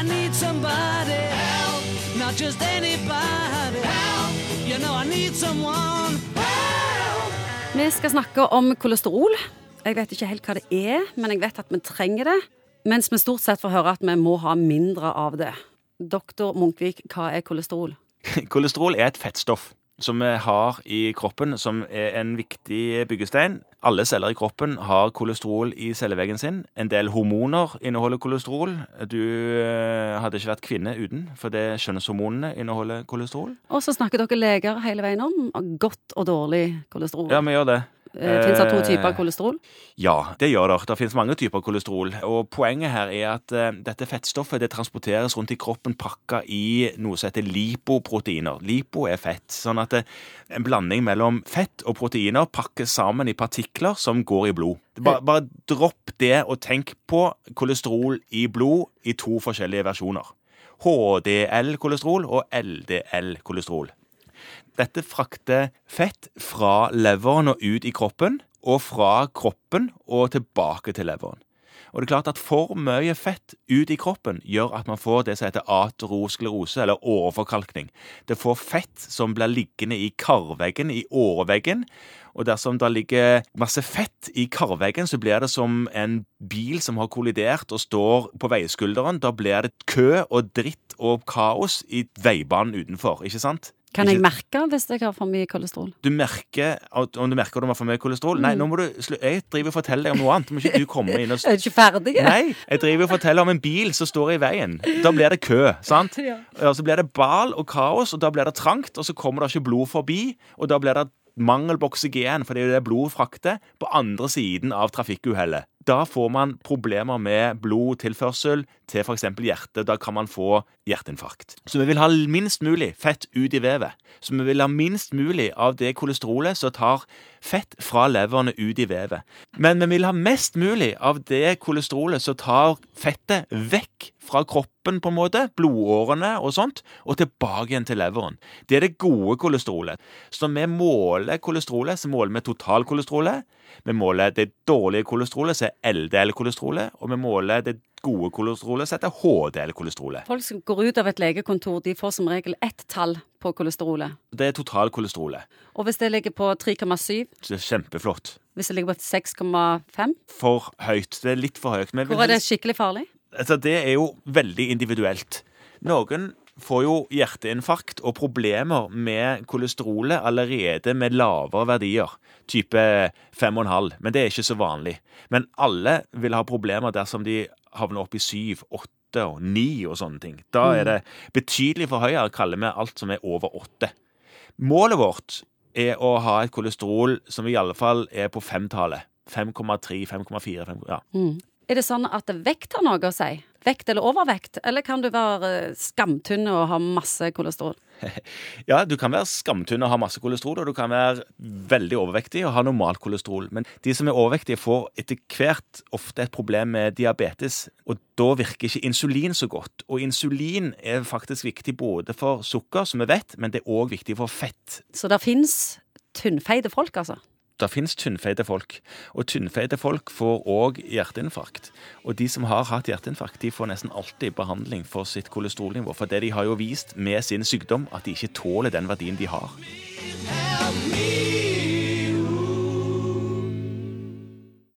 I need somebody help, not just anybody help. You know I need someone help. Vi skal snakke om kolesterol. Jeg vet ikke helt hva det er, men jeg vet at vi trenger det. Mens vi stort sett får høre at vi må ha mindre av det. Doktor Munkvik, hva er kolesterol? Kolesterol er et fettstoff som vi har i kroppen, som er en viktig byggestein. Alle celler i kroppen har kolesterol i celleveggen sin. En del hormoner inneholder kolesterol. Du eh, hadde ikke vært kvinne uten, for det kjønnshormonene inneholder kolesterol. Og så snakker dere leger hele veien om godt og dårlig kolesterol. Ja, vi gjør det. Eh, Fins det to Eh, typer kolesterol? Ja, det gjør det. Det finnes mange typer kolesterol. Og poenget her er at eh, dette fettstoffet det transporteres rundt i kroppen pakka i noe som heter lipoproteiner. Lipo er fett. Sånn at en blanding mellom fett og proteiner pakkes sammen i partikler som går i blod. Bare, bare dropp det og tenk på kolesterol i blod i to forskjellige versjoner. HDL-kolesterol og LDL-kolesterol. Dette frakter fett fra leveren og ut i kroppen, og fra kroppen og tilbake til leveren. Og det er klart at For mye fett ut i kroppen gjør at man får det som heter aterosklerose, eller åreforkalkning. Det får fett som blir liggende i karveggen, i åreveggen. Og dersom det ligger masse fett i karveggen, så blir det som en bil som har kollidert og står på veiskulderen. Da blir det kø og dritt og kaos i veibanen utenfor, ikke sant? Kan jeg merke hvis jeg har for mye kolesterol? du merker at, om du merker at du har for mye kolesterol. Mm. Nei, nå må du jeg driver og forteller deg om noe annet. Må ikke du komme inn og Jeg Er du ikke ferdig? Nei, jeg driver og forteller om en bil som står i veien. Da blir det kø, sant? Ja. Og så blir det bal og kaos, og da blir det trangt, og så kommer det ikke blod forbi, og da blir det mangel på oksygen, for det er jo det blodet frakter, på andre siden av trafikkuhellet. Da får man problemer med blodtilførsel til f.eks. hjertet. Da kan man få hjerteinfarkt. Så vi vil ha minst mulig fett ut i vevet. Så vi vil ha minst mulig av det kolesterolet som tar fett fra leverne ut i vevet. Men vi vil ha mest mulig av det kolesterolet som tar fettet vekk fra kroppen, på en måte, blodårene og sånt, og tilbake igjen til leveren. Det er det gode kolesterolet. Så når vi måler kolesterolet, så måler vi totalkolesterolet. Vi måler det dårlige kolesterolet, som er LDL-kolesterolet, og vi måler det gode kolesterolet, som heter HDL-kolesterolet. Folk som går ut av et legekontor, de får som regel ett tall på kolesterolet. Det er totalkolesterolet. Og hvis det ligger på 3,7, det er kjempeflott. hvis det ligger på 6,5, For høyt. Det er litt for høyt. Men hvor er det skikkelig farlig? altså, det er jo veldig individuelt. Noen får jo hjerteinfarkt og problemer med kolesterolet allerede med lavere verdier, type 5,5, men det er ikke så vanlig. Men alle vil ha problemer dersom de havner opp i 7, 8 og 9 og sånne ting. Da er det betydelig for høyere, kaller vi alt som er over 8. Målet vårt er å ha et kolesterol som i alle fall er på femtallet. 5,3, 5,4 5, ja. Er det sånn at vekt har noe å si? Vekt eller overvekt? Eller kan du være skamtynn og ha masse kolesterol? Ja, du kan være skamtynn og ha masse kolesterol, og du kan være veldig overvektig og ha normalt kolesterol. Men de som er overvektige, får etter hvert ofte et problem med diabetes, og da virker ikke insulin så godt. Og insulin er faktisk viktig både for sukker, som vi vet, men det er òg viktig for fett. Så det fins tynnfeite folk, altså? Det finnes tynnfeite folk, og tynnfeite folk får òg hjerteinfarkt. Og de som har hatt hjerteinfarkt, de får nesten alltid behandling for sitt kolesterolnivå. For det de har jo vist med sin sykdom at de ikke tåler den verdien de har.